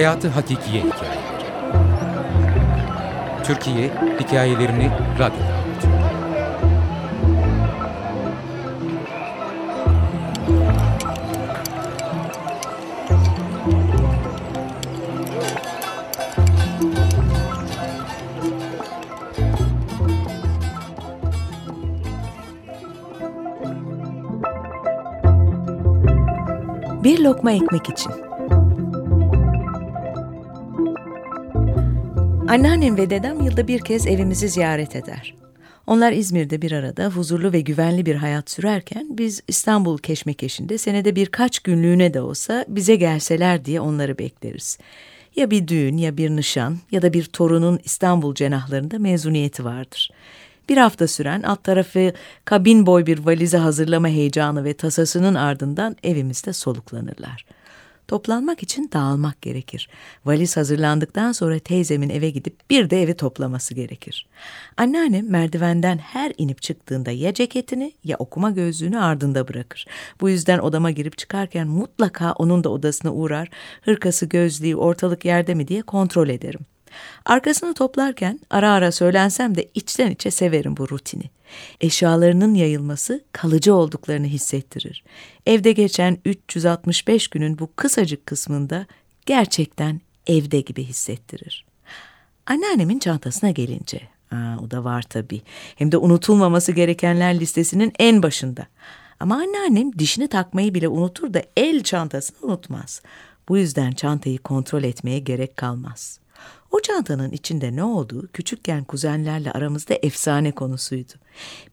Hayatı Hakikiye Hikayeleri Türkiye hikayelerini radyoda. Bir lokma ekmek için. Anneannem ve dedem yılda bir kez evimizi ziyaret eder. Onlar İzmir'de bir arada huzurlu ve güvenli bir hayat sürerken biz İstanbul keşmekeşinde senede birkaç günlüğüne de olsa bize gelseler diye onları bekleriz. Ya bir düğün ya bir nişan ya da bir torunun İstanbul cenahlarında mezuniyeti vardır. Bir hafta süren alt tarafı kabin boy bir valize hazırlama heyecanı ve tasasının ardından evimizde soluklanırlar. Toplanmak için dağılmak gerekir. Valiz hazırlandıktan sonra teyzemin eve gidip bir de evi toplaması gerekir. Anneannem merdivenden her inip çıktığında ya ceketini ya okuma gözlüğünü ardında bırakır. Bu yüzden odama girip çıkarken mutlaka onun da odasına uğrar, hırkası gözlüğü ortalık yerde mi diye kontrol ederim. Arkasını toplarken ara ara söylensem de içten içe severim bu rutini. Eşyalarının yayılması kalıcı olduklarını hissettirir. Evde geçen 365 günün bu kısacık kısmında gerçekten evde gibi hissettirir. Anneannemin çantasına gelince, aa, o da var tabii. Hem de unutulmaması gerekenler listesinin en başında. Ama anneannem dişini takmayı bile unutur da el çantasını unutmaz. Bu yüzden çantayı kontrol etmeye gerek kalmaz. O çantanın içinde ne olduğu küçükken kuzenlerle aramızda efsane konusuydu.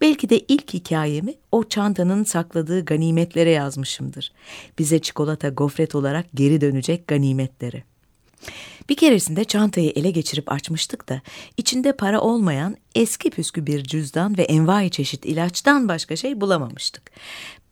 Belki de ilk hikayemi o çantanın sakladığı ganimetlere yazmışımdır. Bize çikolata gofret olarak geri dönecek ganimetlere. Bir keresinde çantayı ele geçirip açmıştık da içinde para olmayan eski püskü bir cüzdan ve envai çeşit ilaçtan başka şey bulamamıştık.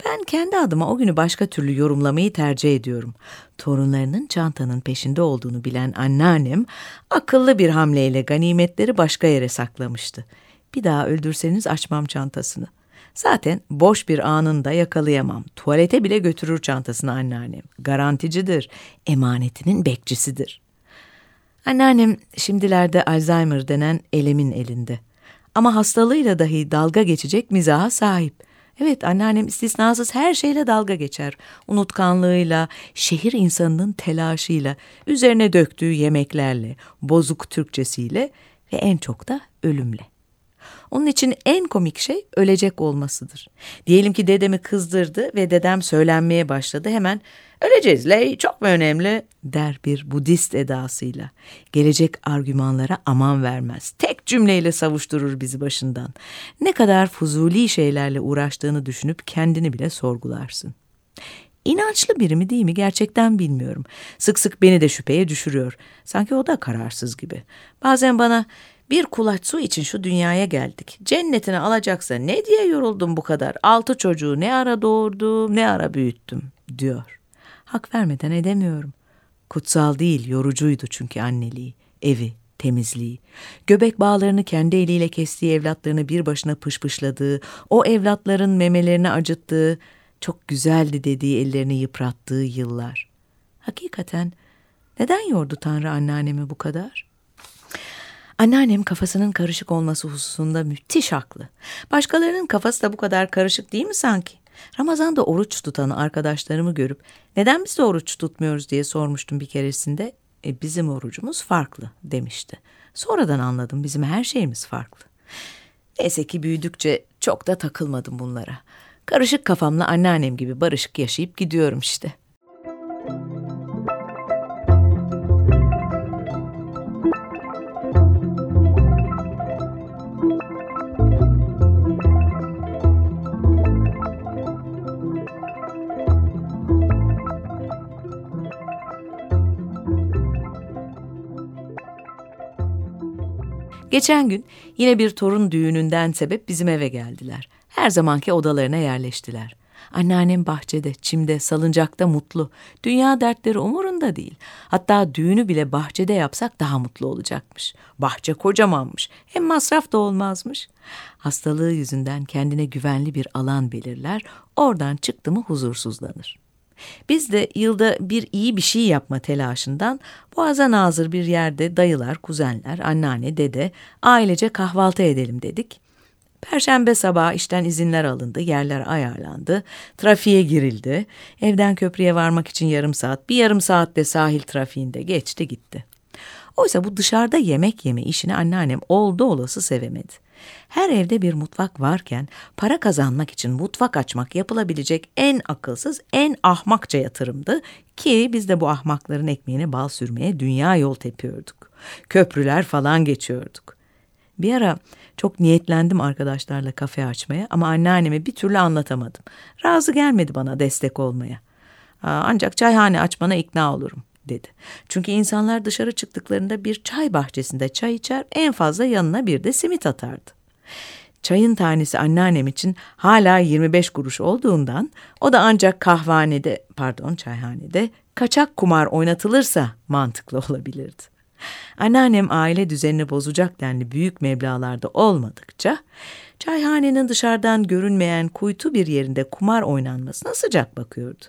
Ben kendi adıma o günü başka türlü yorumlamayı tercih ediyorum. Torunlarının çantanın peşinde olduğunu bilen anneannem akıllı bir hamleyle ganimetleri başka yere saklamıştı. Bir daha öldürseniz açmam çantasını. Zaten boş bir anında yakalayamam. Tuvalete bile götürür çantasını anneannem. Garanticidir, emanetinin bekçisidir. Anneannem şimdilerde Alzheimer denen elemin elinde. Ama hastalığıyla dahi dalga geçecek mizaha sahip. Evet anneannem istisnasız her şeyle dalga geçer. Unutkanlığıyla, şehir insanının telaşıyla, üzerine döktüğü yemeklerle, bozuk Türkçesiyle ve en çok da ölümle. Onun için en komik şey ölecek olmasıdır. Diyelim ki dedemi kızdırdı ve dedem söylenmeye başladı. Hemen öleceğiz ley çok mu önemli der bir Budist edasıyla. Gelecek argümanlara aman vermez. Tek cümleyle savuşturur bizi başından. Ne kadar fuzuli şeylerle uğraştığını düşünüp kendini bile sorgularsın. İnançlı biri mi değil mi gerçekten bilmiyorum. Sık sık beni de şüpheye düşürüyor. Sanki o da kararsız gibi. Bazen bana bir kulaç su için şu dünyaya geldik. Cennetine alacaksa ne diye yoruldum bu kadar? Altı çocuğu ne ara doğurdum, ne ara büyüttüm, diyor. Hak vermeden edemiyorum. Kutsal değil, yorucuydu çünkü anneliği, evi, temizliği. Göbek bağlarını kendi eliyle kestiği evlatlarını bir başına pışpışladığı, o evlatların memelerini acıttığı, çok güzeldi dediği ellerini yıprattığı yıllar. Hakikaten neden yordu Tanrı anneannemi bu kadar?'' Anneannem kafasının karışık olması hususunda müthiş haklı. Başkalarının kafası da bu kadar karışık değil mi sanki? Ramazan'da oruç tutan arkadaşlarımı görüp neden biz de oruç tutmuyoruz diye sormuştum bir keresinde. E, bizim orucumuz farklı demişti. Sonradan anladım bizim her şeyimiz farklı. Neyse ki büyüdükçe çok da takılmadım bunlara. Karışık kafamla anneannem gibi barışık yaşayıp gidiyorum işte. Geçen gün yine bir torun düğününden sebep bizim eve geldiler. Her zamanki odalarına yerleştiler. Anneannem bahçede, çimde, salıncakta mutlu. Dünya dertleri umurunda değil. Hatta düğünü bile bahçede yapsak daha mutlu olacakmış. Bahçe kocamanmış. Hem masraf da olmazmış. Hastalığı yüzünden kendine güvenli bir alan belirler. Oradan çıktı mı huzursuzlanır. Biz de yılda bir iyi bir şey yapma telaşından boğaza nazır bir yerde dayılar, kuzenler, anneanne, dede ailece kahvaltı edelim dedik. Perşembe sabahı işten izinler alındı, yerler ayarlandı, trafiğe girildi. Evden köprüye varmak için yarım saat, bir yarım saatte sahil trafiğinde geçti gitti. Oysa bu dışarıda yemek yeme işini anneannem oldu olası sevemedi. Her evde bir mutfak varken para kazanmak için mutfak açmak yapılabilecek en akılsız, en ahmakça yatırımdı ki biz de bu ahmakların ekmeğine bal sürmeye dünya yol tepiyorduk. Köprüler falan geçiyorduk. Bir ara çok niyetlendim arkadaşlarla kafe açmaya ama anneanneme bir türlü anlatamadım. Razı gelmedi bana destek olmaya. Ancak çayhane açmana ikna olurum dedi. Çünkü insanlar dışarı çıktıklarında bir çay bahçesinde çay içer, en fazla yanına bir de simit atardı. Çayın tanesi anneannem için hala 25 kuruş olduğundan o da ancak kahvanede, pardon çayhanede kaçak kumar oynatılırsa mantıklı olabilirdi. Anneannem aile düzenini bozacak denli büyük meblalarda olmadıkça çayhanenin dışarıdan görünmeyen kuytu bir yerinde kumar oynanmasına sıcak bakıyordu.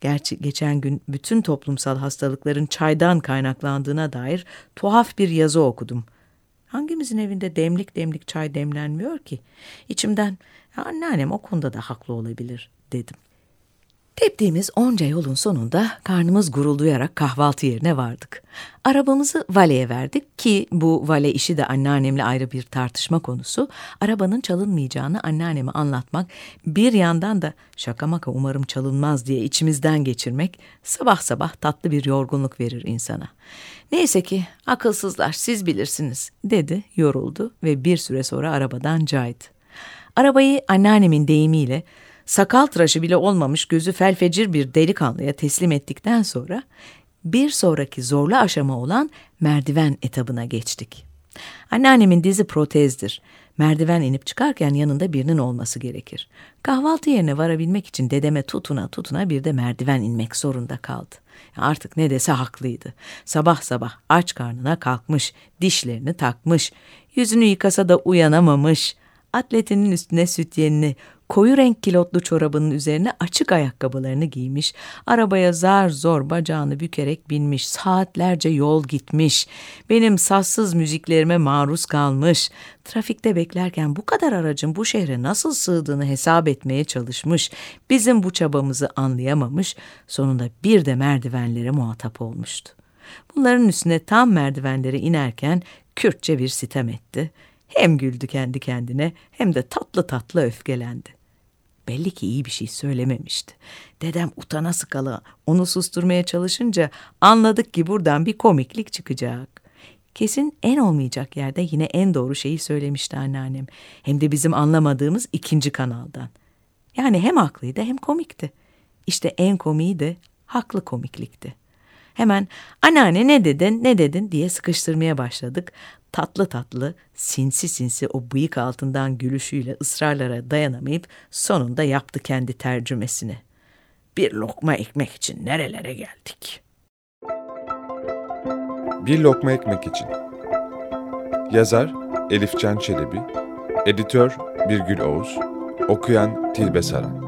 Gerçi geçen gün bütün toplumsal hastalıkların çaydan kaynaklandığına dair tuhaf bir yazı okudum. Hangimizin evinde demlik demlik çay demlenmiyor ki? İçimden anneannem o konuda da haklı olabilir dedim. Teptiğimiz onca yolun sonunda karnımız gurulduyarak kahvaltı yerine vardık. Arabamızı valeye verdik ki bu vale işi de anneannemle ayrı bir tartışma konusu. Arabanın çalınmayacağını anneanneme anlatmak, bir yandan da şaka maka umarım çalınmaz diye içimizden geçirmek sabah sabah tatlı bir yorgunluk verir insana. Neyse ki akılsızlar siz bilirsiniz dedi, yoruldu ve bir süre sonra arabadan caydı. Arabayı anneannemin deyimiyle sakal tıraşı bile olmamış gözü felfecir bir delikanlıya teslim ettikten sonra bir sonraki zorlu aşama olan merdiven etabına geçtik. Anneannemin dizi protezdir. Merdiven inip çıkarken yanında birinin olması gerekir. Kahvaltı yerine varabilmek için dedeme tutuna tutuna bir de merdiven inmek zorunda kaldı. Artık ne dese haklıydı. Sabah sabah aç karnına kalkmış, dişlerini takmış, yüzünü yıkasa da uyanamamış, atletinin üstüne sütyenini, koyu renk kilotlu çorabının üzerine açık ayakkabılarını giymiş, arabaya zar zor bacağını bükerek binmiş, saatlerce yol gitmiş, benim sassız müziklerime maruz kalmış, trafikte beklerken bu kadar aracın bu şehre nasıl sığdığını hesap etmeye çalışmış, bizim bu çabamızı anlayamamış, sonunda bir de merdivenlere muhatap olmuştu. Bunların üstüne tam merdivenlere inerken Kürtçe bir sitem etti. Hem güldü kendi kendine hem de tatlı tatlı öfkelendi. Belli ki iyi bir şey söylememişti. Dedem utana sıkala onu susturmaya çalışınca anladık ki buradan bir komiklik çıkacak. Kesin en olmayacak yerde yine en doğru şeyi söylemişti anneannem. Hem de bizim anlamadığımız ikinci kanaldan. Yani hem haklıydı hem komikti. İşte en komiği de haklı komiklikti. Hemen anneanne ne dedin ne dedin diye sıkıştırmaya başladık. Tatlı tatlı sinsi sinsi o bıyık altından gülüşüyle ısrarlara dayanamayıp sonunda yaptı kendi tercümesini. Bir lokma ekmek için nerelere geldik? Bir lokma ekmek için. Yazar Elifcan Çelebi, editör Birgül Oğuz, okuyan Tilbe Saran.